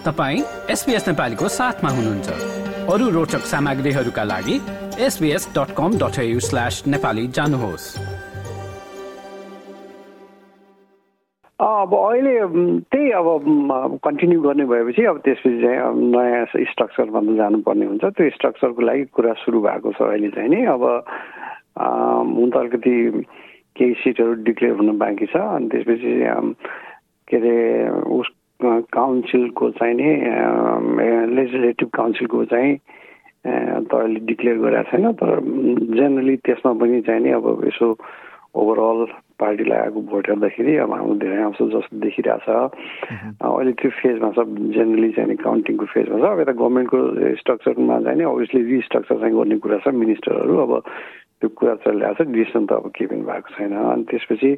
तपाईँ एसपिएस नेपालीको साथमा हुनुहुन्छ। अरू रोचक सामग्रीहरूका लागि SBS dot com dot slash Nepali जानुहोस्। अब अहिले त्यही अब कन्टिन्यू गर्ने भएपछि अब त्यसपछि चाहिँ नयाँ स्ट्रक्चरमा जानुपर्ने हुन्छ। त्यो स्ट्रक्चरको लागि कुरा सुरु भएको छ अहिले चाहिँ नि। अब हुन त अलिकति केही सिटहरू डिक्लेयर हुन बाँकी छ। अनि त्यसपछि के अरे उस काउन्सिलको चाहिँ नि लेजिस्लेटिभ काउन्सिलको चाहिँ त अहिले डिक्लेयर गरेको छैन तर जेनरली त्यसमा पनि चाहिँ नि अब यसो ओभरअल पार्टीलाई आएको भोट हेर्दाखेरि अब हाम्रो धेरै आउँछ जस्तो देखिरहेछ। अहिले त्यो फेजमा छ जेनरली चाहिँ काउन्टिङको फेजमा छ। अब यता गभर्मेन्टको स्ट्रक्चरमा चाहिँ नि अभियसली रिस्ट्रक्चर चाहिँ गर्ने कुरा छ मिनिस्टरहरू अब त्यो कुरा चलिरहेको छ डिसिसन त अब केही पनि भएको छैन। अनि त्यसपछि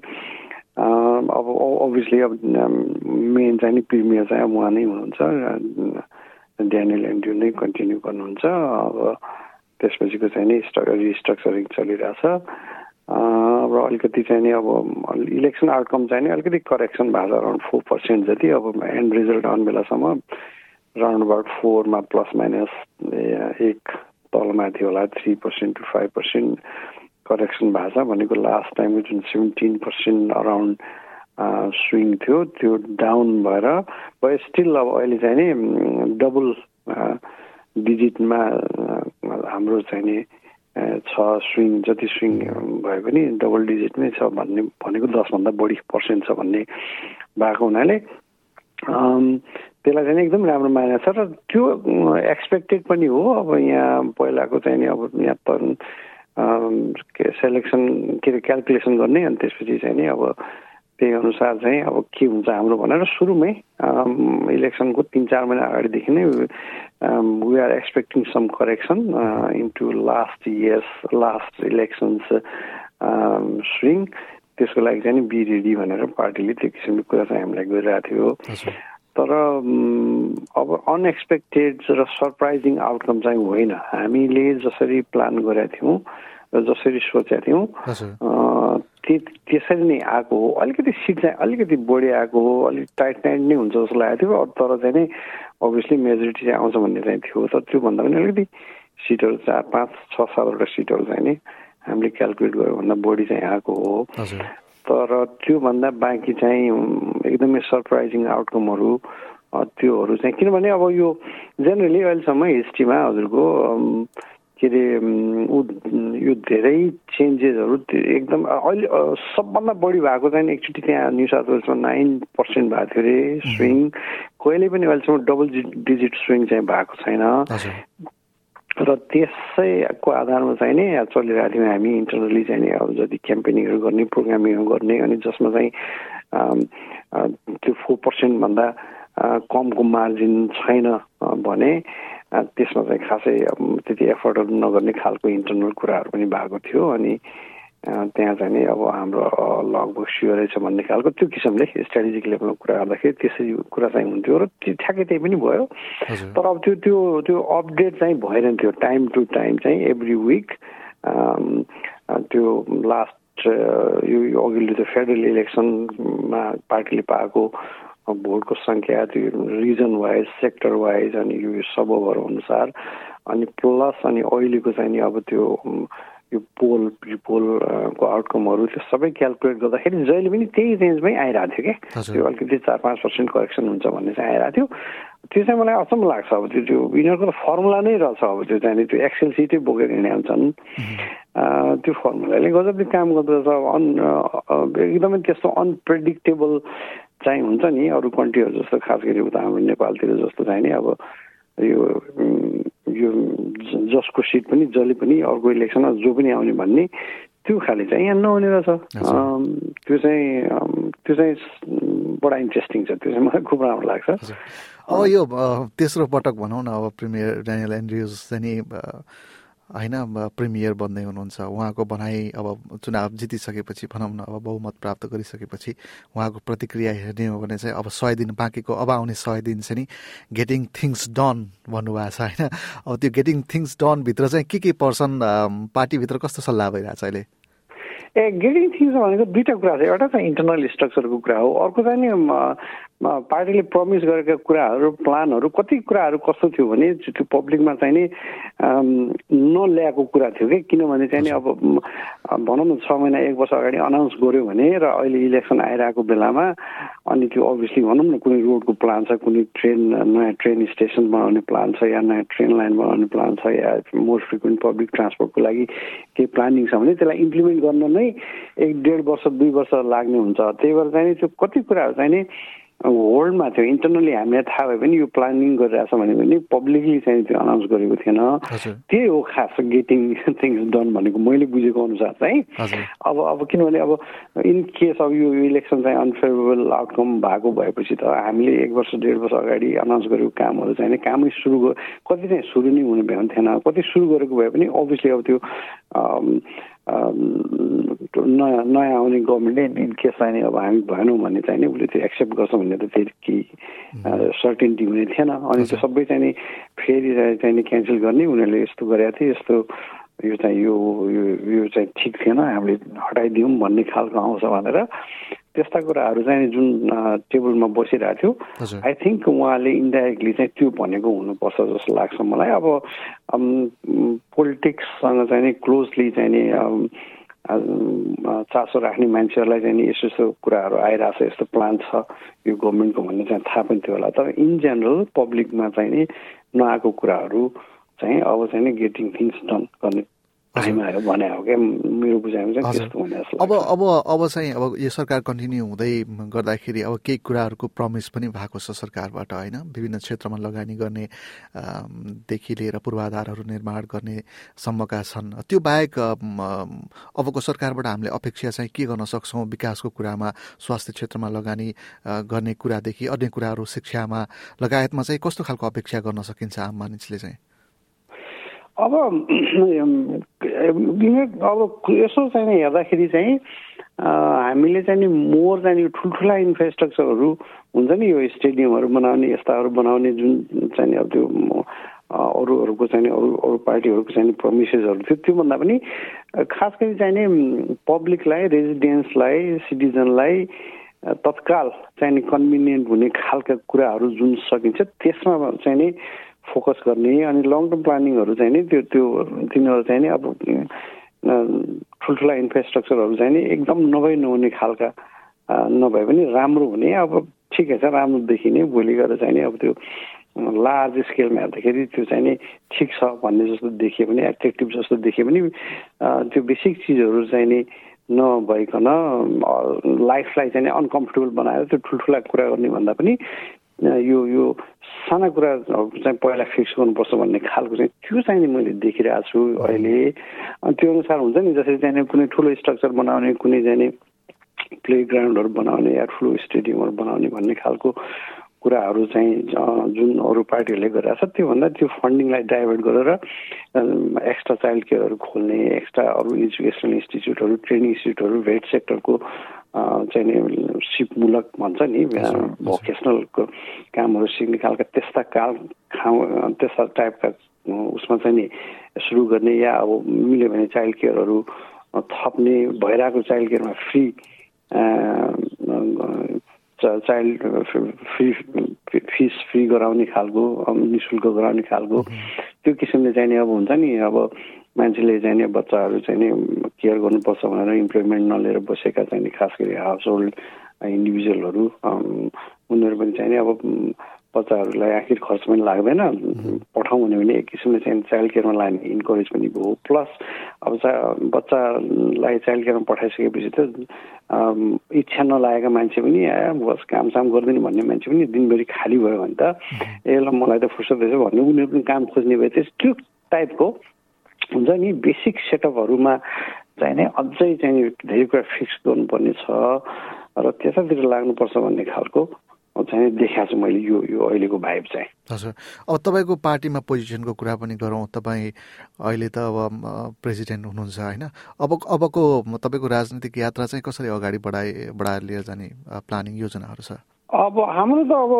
अब अभियसली अब मेन चाहिँ नि प्रिमियर चाहिँ अब उहाँ नै हुनुहुन्छ ड्यानियल एन्ड्रु नै कन्टिन्यू गर्नुहुन्छ। अब त्यसपछिको चाहिँ नि रिस्ट्रक्चरिङ चलिरहेछ। अब अलिकति चाहिँ नि अब इलेक्सन आउटकम चाहिँ नि अलिकति करेक्सन भएको छ अराउन्ड फोर पर्सेन्ट जति। अब एन्ड रिजल्ट आउने बेलासम्म राउन्ड अबाउट फोरमा प्लस माइनस एक तलमाथि होला three percent to five percent correction भएको छ भनेको लास्ट टाइमको जुन सेभेन्टिन पर्सेन्ट अराउन्ड स्विङ थियो त्यो डाउन भएर भयो स्टिल अब अहिले चाहिँ नि डबल डिजिटमा हाम्रो चाहिँ नि छ स्विङ जति स्विङ भए पनि डबल डिजिटमै छ भन्ने भनेको दसभन्दा बढी पर्सेन्ट छ भन्ने भएको हुनाले त्यसलाई चाहिँ एकदम राम्रो मानेको छ र त्यो एक्सपेक्टेड पनि हो। अब यहाँ पहिलाको चाहिँ नि अब यहाँ के सेलेक्सन के अरे क्यालकुलेसन गर्ने अनि त्यसपछि चाहिँ नि अब त्यही अनुसार चाहिँ अब के हुन्छ हाम्रो भनेर सुरुमै इलेक्सनको तिन चार महिना अगाडिदेखि नै we are expecting some correction into last years last elections swing त्यसको लागि चाहिँ नि बी रेडी भनेर पार्टीले त्यो किसिमको कुरा चाहिँ हामीलाई गरिरहेको थियो तर अब अनएक्सपेक्टेड र सरप्राइजिङ आउटकम चाहिँ होइन हामीले जसरी प्लान गरेका थियौँ जसरी सोचेका थियौँ त्यसरी नै आएको हो। अलिकति सिट चाहिँ अलिकति बढी आएको हो अलिक टाइट टाइट नै हुन्छ जस्तो लागेको थियो तर चाहिँ नै अभियसली मेजोरिटी चाहिँ आउँछ भन्ने चाहिँ थियो। तर त्योभन्दा पनि अलिकति सिटहरू चार पाँच छ सातवटा सिटहरू चाहिँ नि हामीले क्यालकुलेट गऱ्यो भन्दा बढी चाहिँ आएको हो। तर त्योभन्दा बाँकी चाहिँ एकदमै सरप्राइजिङ आउटकमहरू त्योहरू चाहिँ किनभने अब यो जेनरली अहिलेसम्म हिस्ट्रीमा हजुरको के अरे यो धेरै चेन्जेसहरू एकदम अहिले सबभन्दा बढी भएको चाहिँ एकचोटि त्यहाँ न्यु साउथ वेल्समा नाइन पर्सेन्ट भएको थियो अरे स्विङ कहिले पनि अहिलेसम्म डबल डिजिट स्विङ चाहिँ भएको छैन। र त्यसैको आधारमा चाहिँ नि चलिरहेको थियौँ। हामी इन्टरनली चाहिँ नि अब जति क्याम्पेनिङहरू गर्ने प्रोग्रामिङहरू गर्ने अनि जसमा चाहिँ त्यो फोर पर्सेन्टभन्दा कमको मार्जिन छैन भने त्यसमा चाहिँ खासै त्यति एफोर्डहरू नगर्ने खालको इन्टरनल कुराहरू पनि भएको थियो अनि त्यहाँ चाहिँ नि अब हाम्रो लगभग स्योरै छ भन्ने खालको त्यो किसिमले स्ट्राटेजिक लेभलमा कुरा गर्दाखेरि त्यसरी कुरा चाहिँ हुन्थ्यो र त्यो ठ्याक्कै त्यही पनि भयो। तर अब त्यो त्यो त्यो अपडेट चाहिँ भएन थियो टाइम टु टाइम चाहिँ एभ्री विक त्यो लास्ट यो अघिल्लो त्यो फेडरल इलेक्सनमा पार्टीले पाएको भोटको सङ्ख्या त्यो रिजन वाइज सेक्टर वाइज अनि यो सबहरू अनुसार अनि प्लस अनि अहिलेको चाहिँ नि अब त्यो यो पोल पोलको आउटकमहरू त्यो सबै क्यालकुलेट गर्दाखेरि जहिले पनि त्यही रेन्जमै आइरहेको थियो क्या त्यो अलिकति चार पाँच पर्सेन्ट करेक्सन हुन्छ भन्ने चाहिँ आइरहेको थियो त्यो चाहिँ मलाई अचम्म लाग्छ अब त्यो त्यो यिनीहरूको त फर्मुला नै रहेछ अब त्यो चाहिँ। त्यो एक्सेल सिटै बोकेर हिँडे हुन्छन्। त्यो फर्मुलाले गजबले काम गर्दछ। अन एकदमै त्यस्तो अनप्रेडिक्टेबल चाहिँ हुन्छ नि। अरू कन्ट्रीहरू जस्तो खास गरी उता हाम्रो नेपालतिर जस्तो चाहिँ नि अब यो यो जसको सिट पनि जसले पनि अर्को इलेक्सनमा जो पनि आउने भन्ने त्यो खाले चाहिँ यहाँ नहुने रहेछ। त्यो चाहिँ त्यो चाहिँ बडा इन्ट्रेस्टिङ छ। त्यो चाहिँ मलाई खुब राम्रो लाग्छ। अब यो तेस्रो पटक भनौँ न अब प्रिमियर डेनियल एन्ड्रियुज चाहिँ नि होइन प्रिमियर बन्दै हुनुहुन्छ। उहाँको भनाइ अब चुनाव जितिसकेपछि भनौँ न अब बहुमत प्राप्त गरिसकेपछि उहाँको प्रतिक्रिया हेर्ने हो भने चाहिँ अब सय दिन बाँकीको अब आउने सय दिन चाहिँ नि गेटिङ थिङ्स डन भन्नुभएको छ होइन? अब त्यो गेटिङ थिङ्स डनभित्र चाहिँ के के पर्छन् पार्टीभित्र कस्तो सल्लाह भइरहेछ अहिले? ए गेटिङ थिङ्स भनेको दुईवटा कुरा छ एउटा चाहिँ इन्टरनल स्ट्रक्चरको कुरा हो अर्को चाहिँ नि पार्टीले प्रमिस गरेका कुराहरू प्लानहरू कति कुराहरू कस्तो थियो भने त्यो पब्लिकमा चाहिँ नि नल्याएको कुरा थियो कि किनभने चाहिँ नि अब भनौँ न छ महिना एक वर्ष अगाडि अनाउन्स गर्यो भने र अहिले इलेक्सन आइरहेको बेलामा अनि त्यो अभियसली भनौँ न कुनै रोडको प्लान छ कुनै ट्रेन नयाँ ट्रेन स्टेसन बनाउने प्लान छ या नयाँ ट्रेन लाइन बनाउने प्लान छ या मोर फ्रिक्वेन्ट पब्लिक ट्रान्सपोर्टको लागि केही प्लानिङ छ भने त्यसलाई इम्प्लिमेन्ट गर्न नै एक डेढ वर्ष दुई वर्ष लाग्ने हुन्छ। त्यही भएर चाहिँ त्यो कति कुराहरू चाहिँ नि होल्डमा थियो इन्टरनली हामीलाई थाहा भयो भने यो प्लानिङ गरिरहेछ भने पनि पब्लिकली चाहिँ त्यो अनाउन्स गरेको थिएन। त्यही हो खास गेटिङ थिङ्स डन भनेको मैले बुझेको अनुसार चाहिँ। अब अब किनभने अब इन केस अब यो इलेक्सन चाहिँ अनफेभरेबल आउटकम भएको भएपछि त हामीले एक वर्ष डेढ वर्ष अगाडि अनाउन्स गरेको कामहरू चाहिँ कामै सुरु कति चाहिँ सुरु नै हुने भ्याउनु थिएन। कति सुरु गरेको भए पनि अभियसली अब त्यो नयाँ नयाँ आउने गभर्मेन्टले इन केस चाहिँ अब हामी भएनौँ भने चाहिँ नि उसले त्यो एक्सेप्ट गर्छ भन्ने त फेरि केही सर्टेन्टी हुने थिएन। अनि त्यो सबै चाहिँ नि फेरि चाहिँ नि क्यान्सल गर्ने उनीहरूले यस्तो गरेको थिए यस्तो यो चाहिँ यो यो चाहिँ ठिक थिएन हामीले हटाइदिउँ भन्ने खालको आउँछ भनेर। त्यस्ता कुराहरू चाहिँ जुन टेबलमा बसिरहेको थियो आई थिङ्क उहाँले इन्डाइरेक्टली चाहिँ त्यो भनेको हुनुपर्छ जस्तो लाग्छ मलाई। अब पोलिटिक्ससँग चाहिँ नि क्लोजली चाहिँ नि चासो राख्ने मान्छेहरूलाई चाहिँ नि यस्तो यस्तो कुराहरू आइरहेको छ यस्तो प्लान छ यो गभर्मेन्टको भन्ने चाहिँ थाहा पनि थियो होला। तर इन जेनरल पब्लिकमा चाहिँ नि नआएको कुराहरू चाहिँ अब चाहिँ नि गेटिङ थिङ्स डन गर्ने अब अब अब चाहिँ अब यो सरकार कन्टिन्यू हुँदै गर्दाखेरि अब केही कुराहरूको प्रमिस पनि भएको छ सरकारबाट होइन विभिन्न क्षेत्रमा लगानी गर्ने देखि लिएर पूर्वाधारहरू निर्माण गर्ने सम्मका छन् त्यो बाहेक अबको सरकारबाट हामीले अपेक्षा चाहिँ के गर्न सक्छौँ विकासको कुरामा स्वास्थ्य क्षेत्रमा लगानी गर्ने कुरादेखि अन्य कुराहरू शिक्षामा लगायतमा चाहिँ कस्तो खालको अपेक्षा गर्न सकिन्छ आम मानिसले चाहिँ अब अब यसो चाहिँ हेर्दाखेरि चाहिँ हामीले चाहिँ नि मोर चाहिँ ठुल्ठुला इन्फ्रास्ट्रक्चरहरू हुन्छ नि यो स्टेडियमहरू बनाउने यस्ताहरू बनाउने जुन चाहिँ अब त्यो अरूहरूको चाहिँ अरू अरू पार्टीहरूको चाहिँ प्रमिसेसहरू थियो त्योभन्दा पनि खास गरी चाहिँ नि पब्लिकलाई रेजिडेन्सलाई सिटिजनलाई तत्काल चाहिँ नि कन्भिनियन्ट हुने खालका कुराहरू जुन सकिन्छ त्यसमा चाहिँ नि फोकस गर्ने अनि लङ टर्म प्लानिङहरू चाहिँ नि त्यो त्यो तिनीहरू चाहिँ नि अब ठुल्ठुला इन्फ्रास्ट्रक्चरहरू चाहिँ नि एकदम नभई नहुने खालका नभए पनि राम्रो हुने। अब ठिकै छ राम्रो देखिने। भोलि गएर चाहिँ नि अब त्यो लार्ज स्केलमा हेर्दाखेरि त्यो चाहिँ नि ठिक छ भन्ने जस्तो देखियो भने एट्र्याक्टिभ जस्तो देखियो भने त्यो बेसिक चिजहरू चाहिँ नि नभइकन लाइफलाई चाहिँ अनकम्फर्टेबल बनाएर त्यो ठुल्ठुला कुरा गर्ने भन्दा पनि यो यो साना कुरा चाहिँ पहिला फिक्स गर्नुपर्छ भन्ने खालको चाहिँ त्यो चाहिँ नि मैले देखिरहेको छु अहिले। अनि त्यो अनुसार हुन्छ नि जसरी चाहिँ कुनै ठुलो स्ट्रक्चर बनाउने कुनै चाहिँ प्ले ग्राउन्डहरू बनाउने या ठुलो स्टेडियमहरू बनाउने भन्ने खालको कुराहरू चाहिँ जुन अरू पार्टीहरूले गरिरहेको छ त्योभन्दा त्यो फन्डिङलाई डाइभर्ट गरेर एक्स्ट्रा चाइल्ड केयरहरू खोल्ने एक्स्ट्रा अरू एजुकेसनल इन्स्टिच्युटहरू ट्रेनिङ इन्स्टिच्युटहरू भेट सेक्टरको चाहिँ नि सिपमूलक भन्छ नि भोकेसनलको कामहरू सिक्ने खालका त्यस्ता काल खाउँ त्यस्ता टाइपका उसमा चाहिँ नि सुरु गर्ने या अब मिल्यो भने चाइल्ड केयरहरू थप्ने भइरहेको child केयरमा free child free fees free गराउने खालको नि शुल्क गराउने खालको त्यो किसिमले चाहिँ नि अब हुन्छ नि अब मान्छेले चाहिँ नि बच्चाहरू चाहिँ नि केयर गर्नुपर्छ भनेर इम्प्लोइमेन्ट नलिएर बसेका चाहिँ नि खास गरी हाउस होल्ड इन्डिभिजुअलहरू उनीहरू पनि चाहिँ नि अब बच्चाहरूलाई आखिर खर्च पनि लाग्दैन। पठाउँ भन्यो भने एक किसिमले चाहिँ चाइल्ड केयरमा लाने इन्करेज पनि भयो। प्लस अब चा बच्चालाई चाइल्ड केयरमा पठाइसकेपछि त इच्छा नलागेका मान्छे पनि बस कामसाम गर्दैन भन्ने मान्छे पनि दिनभरि खाली भयो भने त ए ल मलाई त फुर्सद रहेछ भन्ने उनीहरू पनि काम खोज्ने भए त्यो टाइपको हुन्छ नि बेसिक सेटअपहरूमा चाहिँ नै अझै चाहिँ धेरै कुरा फिक्स गर्नुपर्ने छ र त्यतातिर लाग्नुपर्छ भन्ने खालको चाहिँ देखाएको छु मैले यो यो अहिलेको भाइब चाहिँ। हजुर। अब तपाईँको पार्टीमा पोजिसनको कुरा पनि गरौँ तपाईँ अहिले त अब प्रेसिडेन्ट हुनुहुन्छ होइन? अब अबको तपाईँको राजनीतिक यात्रा चाहिँ कसरी अगाडि बढाए बढाएर लिएर जाने प्लानिङ योजनाहरू छ? अब हाम्रो त अब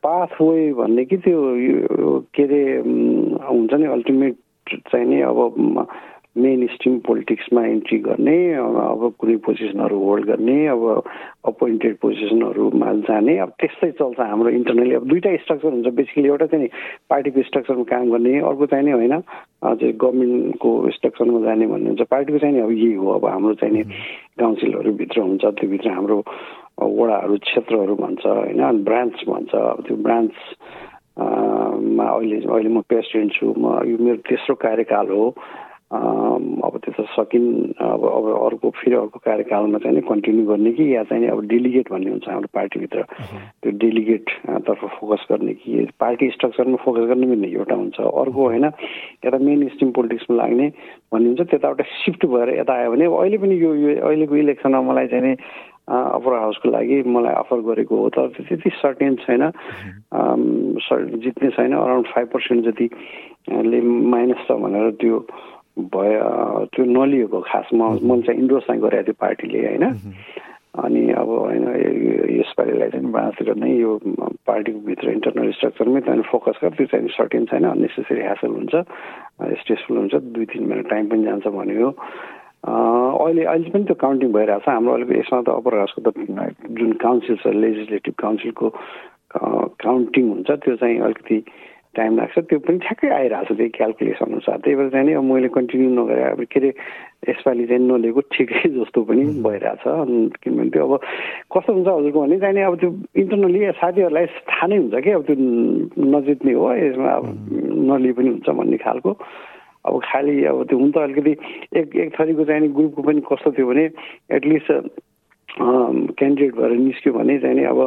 पाथवे भन्ने कि त्यो के अरे हुन्छ नि अल्टिमेट चाहिँ नि अब मेन स्ट्रिम पोलिटिक्समा इन्ट्री गर्ने अब कुनै पोजिसनहरू होल्ड गर्ने अब अपोइन्टेड पोजिसनहरूमा जाने अब त्यस्तै चल्छ हाम्रो इन्टरनली अब दुइटा स्ट्रक्चर हुन्छ बेसिकली एउटा चाहिँ नि पार्टीको स्ट्रक्चरमा काम गर्ने अर्को चाहिँ नि होइन चाहिँ गभर्मेन्टको स्ट्रक्चरमा जाने भन्ने हुन्छ। पार्टीको चाहिँ नि अब यही हो अब हाम्रो चाहिँ नि काउन्सिलहरूभित्र हुन्छ त्योभित्र हाम्रो वडाहरू क्षेत्रहरू भन्छ होइन ब्रान्च भन्छ। अब त्यो ब्रान्च मा अहिले अहिले म प्रेसिडेन्ट छु म यो मेरो तेस्रो कार्यकाल हो अब त्यो त सकिन् अब अब अर्को फेरि अर्को कार्यकालमा चाहिँ कन्टिन्यू गर्ने कि या चाहिँ अब डेलिगेट भन्ने हुन्छ हाम्रो पार्टीभित्र। त्यो डेलिगेट तर्फ फोकस गर्ने कि पार्टी स्ट्रक्चरमा फोकस गर्ने पनि एउटा हुन्छ। अर्को होइन यता मेन स्ट्रिम पोलिटिक्समा लाग्ने भन्ने हुन्छ। त्यताबाट सिफ्ट भएर यता आयो भने अहिले पनि यो अहिलेको इलेक्सनमा मलाई चाहिँ नि अप्पर हाउसको लागि मलाई अफर गरेको हो। तर त्यति सर्टेन छैन। जित्ने छैन। अराउन्ड फाइभ पर्सेन्ट जतिले माइनस छ भनेर त्यो भयो त्यो नलिएको खासमा मैले चाहिँ इन्डोर्स चाहिँ गरेको थियो पार्टीले होइन? अनि अब होइन यसपालिलाई चाहिँ बाँचेर नै यो पार्टीको भित्र इन्टरनल स्ट्रक्चरमै त्यहाँदेखि फोकस गर त्यो चाहिँ सर्टेन छैन अननेसेसरी ह्यासल हुन्छ स्ट्रेसफुल हुन्छ दुई तिन महिना टाइम पनि जान्छ भन्यो। अहिले अहिले पनि त्यो काउन्टिङ भइरहेको छ हाम्रो अहिले यसमा त अप्पर हाउसको त जुन काउन्सिल छ लेजिस्लेटिभ काउन्सिलको काउन्टिङ हुन्छ त्यो चाहिँ अलिकति टाइम लाग्छ त्यो पनि ठ्याक्कै आइरहेको छ त्यही क्यालकुलेसन अनुसार। त्यही भएर चाहिँ नि अब मैले कन्टिन्यू नगरेर अब के अरे यसपालि चाहिँ नलिएको ठिकै जस्तो पनि भइरहेछ। किनभने त्यो अब कस्तो हुन्छ हजुरको भने चाहिँ नि अब त्यो इन्टरनली साथीहरूलाई थाहा नै हुन्छ कि अब त्यो नजित्ने हो यसमा अब नलिए पनि हुन्छ भन्ने खालको। अब खालि अब त्यो हुन त अलिकति एक एक थरीको चाहिँ ग्रुपको पनि कस्तो थियो भने एटलिस्ट क्यान्डिडेट भएर निस्क्यो भने चाहिँ नि अब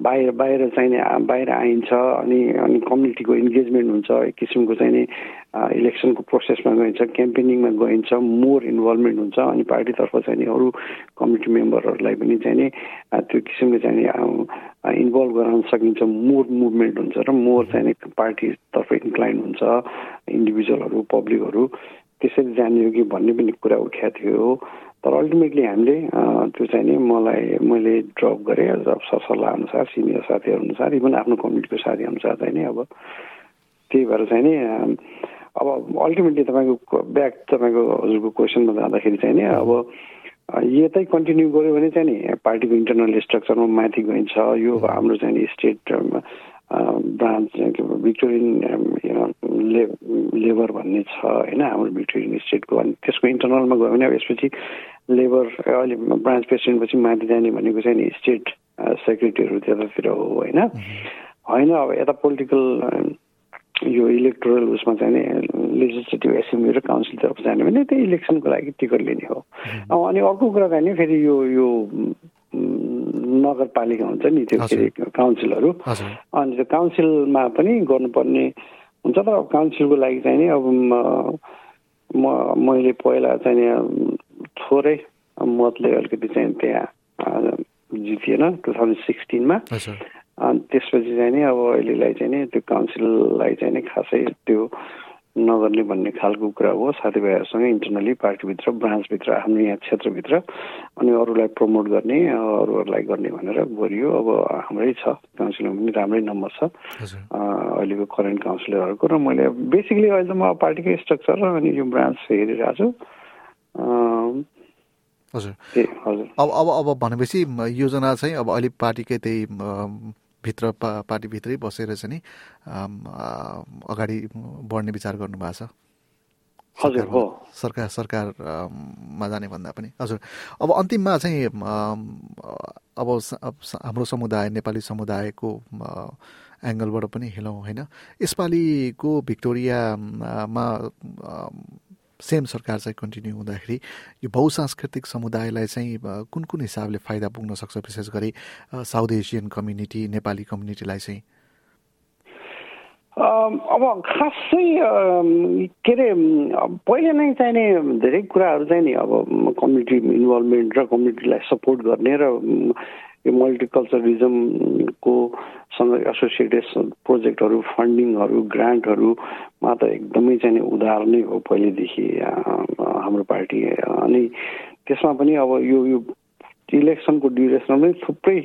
बाहिर बाहिर चाहिने बाहिर आइन्छ अनि अनि कम्युनिटीको इन्गेजमेन्ट हुन्छ एक किसिमको चाहिँ नि इलेक्सनको प्रोसेसमा गइन्छ क्याम्पेनिङमा गइन्छ मोर इन्भल्भमेन्ट हुन्छ अनि पार्टीतर्फ चाहिँ नि अरू कमिटी मेम्बरहरूलाई पनि चाहिँ नि त्यो किसिमले चाहिँ नि इन्भल्भ गराउन सकिन्छ मोर मुभमेन्ट हुन्छ र मोर चाहिँ नि पार्टीतर्फ इन्क्लाइन हुन्छ इन्डिभिजुअलहरू पब्लिकहरू त्यसरी जाने हो कि भन्ने पनि कुरा उठ्याएको थियो तर अल्टिमेटली हामीले त्यो चाहिँ नि मलाई मैले ड्रप गरेँ अब सरसल्लाह अनुसार सिनियर साथीहरू अनुसार इभन आफ्नो कम्युनिटीको साथी अनुसार चाहिँ नि अब। त्यही भएर चाहिँ नि अब अल्टिमेटली तपाईँको ब्याक तपाईँको हजुरको क्वेसनमा जाँदाखेरि चाहिँ नि अब यतै कन्टिन्यू गऱ्यो भने चाहिँ नि पार्टीको इन्टरनल स्ट्रक्चरमा माथि गइन्छ। यो हाम्रो चाहिँ नि स्टेट ब्रान्च के भिक्टोरियन ले लेबर भन्ने छ होइन हाम्रो भिक्टोरियन स्टेटको अनि त्यसको इन्टरनलमा गयो भने अब यसपछि लेबर अहिले ब्रान्च प्रेसिडेन्टपछि माथि जाने भनेको चाहिँ नि स्टेट सेक्रेटरीहरू त्यतातिर हो होइन। होइन अब यता पोलिटिकल यो इलेक्टोरल उसमा चाहिँ नि लेजिस्लेटिभ एसेम्ब्ली र काउन्सिलतर्फ जाने भने त्यही इलेक्सनको लागि टिकट लिने हो। अनि अर्को कुरा चाहिँ नि फेरि यो यो नगरपालिका हुन्छ नि त्यो के अरे काउन्सिलहरू। अनि त्यो काउन्सिलमा पनि गर्नुपर्ने हुन्छ तर काउन्सिलको लागि चाहिँ नि अब म मैले पहिला चाहिँ थोरै मतले अलिकति चाहिँ त्यहाँ जितिएन टु थाउजन्ड सिक्सटिनमा। अनि त्यसपछि चाहिँ नि अब अहिलेलाई चाहिँ नि त्यो काउन्सिललाई चाहिँ नि खासै त्यो नगर्ने भन्ने खालको कुरा हो। साथीभाइहरूसँग इन्टरनली पार्टीभित्र ब्रान्चभित्र हाम्रो यहाँ क्षेत्रभित्र अनि अरूलाई प्रमोट गर्ने अरूहरूलाई गर्ने भनेर गरियो। अब हाम्रै छ काउन्सिलरमा पनि राम्रै नम्बर छ। अहिलेको करेन्ट काउन्सिलरहरूको र मैले बेसिकली अहिले त म पार्टीकै स्ट्रक्चर र अनि यो ब्रान्च हेरिरहेको छु हजुर। हजुर। अब अब अब भनेपछि योजना चाहिँ अब अहिले पार्टीकै त्यही भित्र पा पार्टीभित्रै बसेर चाहिँ नि अगाडि बढ्ने विचार गर्नुभएको छ। हजुर हो। सरकार सरकारमा जाने भन्दा पनि। हजुर। अब अन्तिममा चाहिँ अब हाम्रो समुदाय नेपाली समुदायको एङ्गलबाट पनि हेलौँ होइन? यसपालिको भिक्टोरियामा सेम सरकार चाहिँ कन्टिन्यू हुँदाखेरि यो बहुसांस्कृतिक समुदायलाई चाहिँ कुन कुन हिसाबले फाइदा पुग्न सक्छ? विशेष गरी साउथ एसियन कम्युनिटी नेपाली कम्युनिटीलाई चाहिँ। अब खासै के अरे पहिले नै चाहिने धेरै कुराहरू चाहिँ नि अब कम्युनिटी इन्भल्भमेन्ट र कम्युनिटीलाई सपोर्ट गर्ने र यो मल्टिकल्चरलिजमको सँग एसोसिएटेड प्रोजेक्टहरू फन्डिङहरू ग्रान्टहरूमा त एकदमै चाहिँ उधार नै हो पहिलेदेखि हाम्रो पार्टी अनि त्यसमा पनि अब यो यो इलेक्सनको ड्युरेसनमा पनि थुप्रै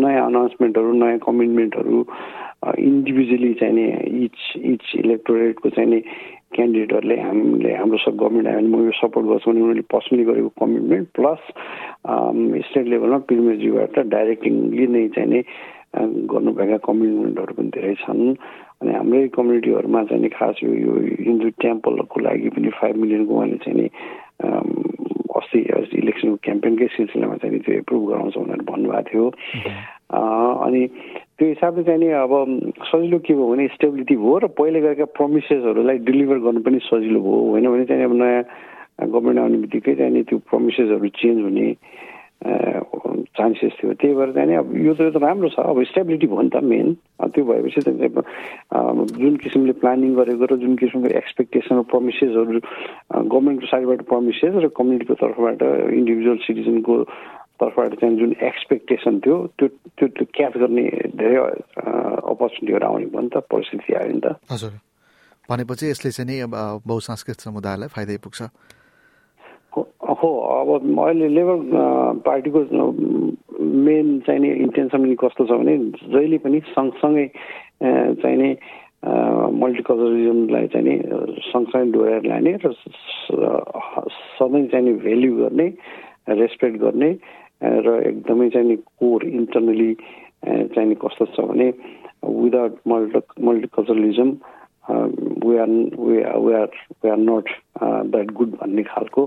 नयाँ अनाउन्समेन्टहरू नयाँ कमिटमेन्टहरू इन्डिभिजुअली चाहिँ नि इच इच इलेक्टोरेटको चाहिँ नि क्यान्डिडेटहरूले हामीले हाम्रो सब गभर्मेन्ट म यो सपोर्ट गर्छु भने उनीहरूले पर्सनली गरेको कमिटमेन्ट प्लस स्टेट लेभलमा पिरमेजीबाट डाइरेक्टिङली नै चाहिँ नि गर्नुभएका कमिटमेन्टहरू पनि धेरै छन्। अनि हाम्रै कम्युनिटीहरूमा चाहिँ खास यो यो हिन्दू टेम्पलको लागि पनि फाइभ मिलियनको उहाँले चाहिँ नि अस्ति इलेक्सनको क्याम्पेनकै सिलसिलामा चाहिँ त्यो एप्रुभ गराउँछ भनेर भन्नुभएको थियो। अनि त्यो हिसाबले चाहिँ नि अब सजिलो के भयो भने स्टेबिलिटी भयो र पहिले गएका प्रमिसेसहरूलाई डेलिभर गर्नु पनि सजिलो भयो। होइन भने चाहिँ अब नयाँ गभर्मेन्ट आउने बित्तिकै चाहिँ त्यो प्रमिसेसहरू चेन्ज हुने चान्सेस थियो। त्यही भएर चाहिँ अब यो त राम्रो छ। अब स्टेबिलिटी भयो नि त मेन त्यो भएपछि त जुन किसिमले प्लानिङ गरेको र जुन किसिमको एक्सपेक्टेसन प्रमिसेसहरू गभर्मेन्टको साइडबाट प्रमिसेस र कम्युनिटीको तर्फबाट इन्डिभिजुअल सिटिजनको तर्फबाट चाहिँ जुन एक्सपेक्टेसन थियो त्यो त्यो त्यो क्याच गर्ने धेरै अपर्च्युनिटीहरू आउने भयो नि त परिस्थिति आयो नि त। हजुर। भनेपछि यसले चाहिँ नि अब बहुसांस्कृतिक समुदायलाई फाइदै पुग्छ। हो अब अहिले लेबर पार्टीको मेन चाहिँ नि इन्टेन्सन पनि कस्तो छ भने जहिले पनि सँगसँगै चाहिँ नि मल्टिकल्चरलिजमलाई चाहिँ नि सँगसँगै डोहोऱ्याएर लाने र सधैँ चाहिँ नि भेल्यु गर्ने रेस्पेक्ट गर्ने र एकदमै चाहिँ नि कोर इन्टरनली चाहिँ नि कस्तो छ भने without multi multiculturalism we are we are we are not that good भन्ने खालको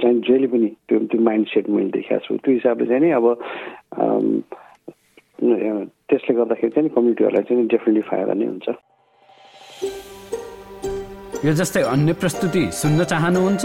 चाहिँ जहिले पनि त्यो त्यो माइन्ड सेट मैले देखाएको छु। त्यो हिसाबले चाहिँ नि अब त्यसले गर्दाखेरि चाहिँ कम्युनिटीहरूलाई चाहिँ डेफिनेटली फाइदा नै हुन्छ। यो जस्तै अन्य प्रस्तुति सुन्न चाहनुहुन्छ?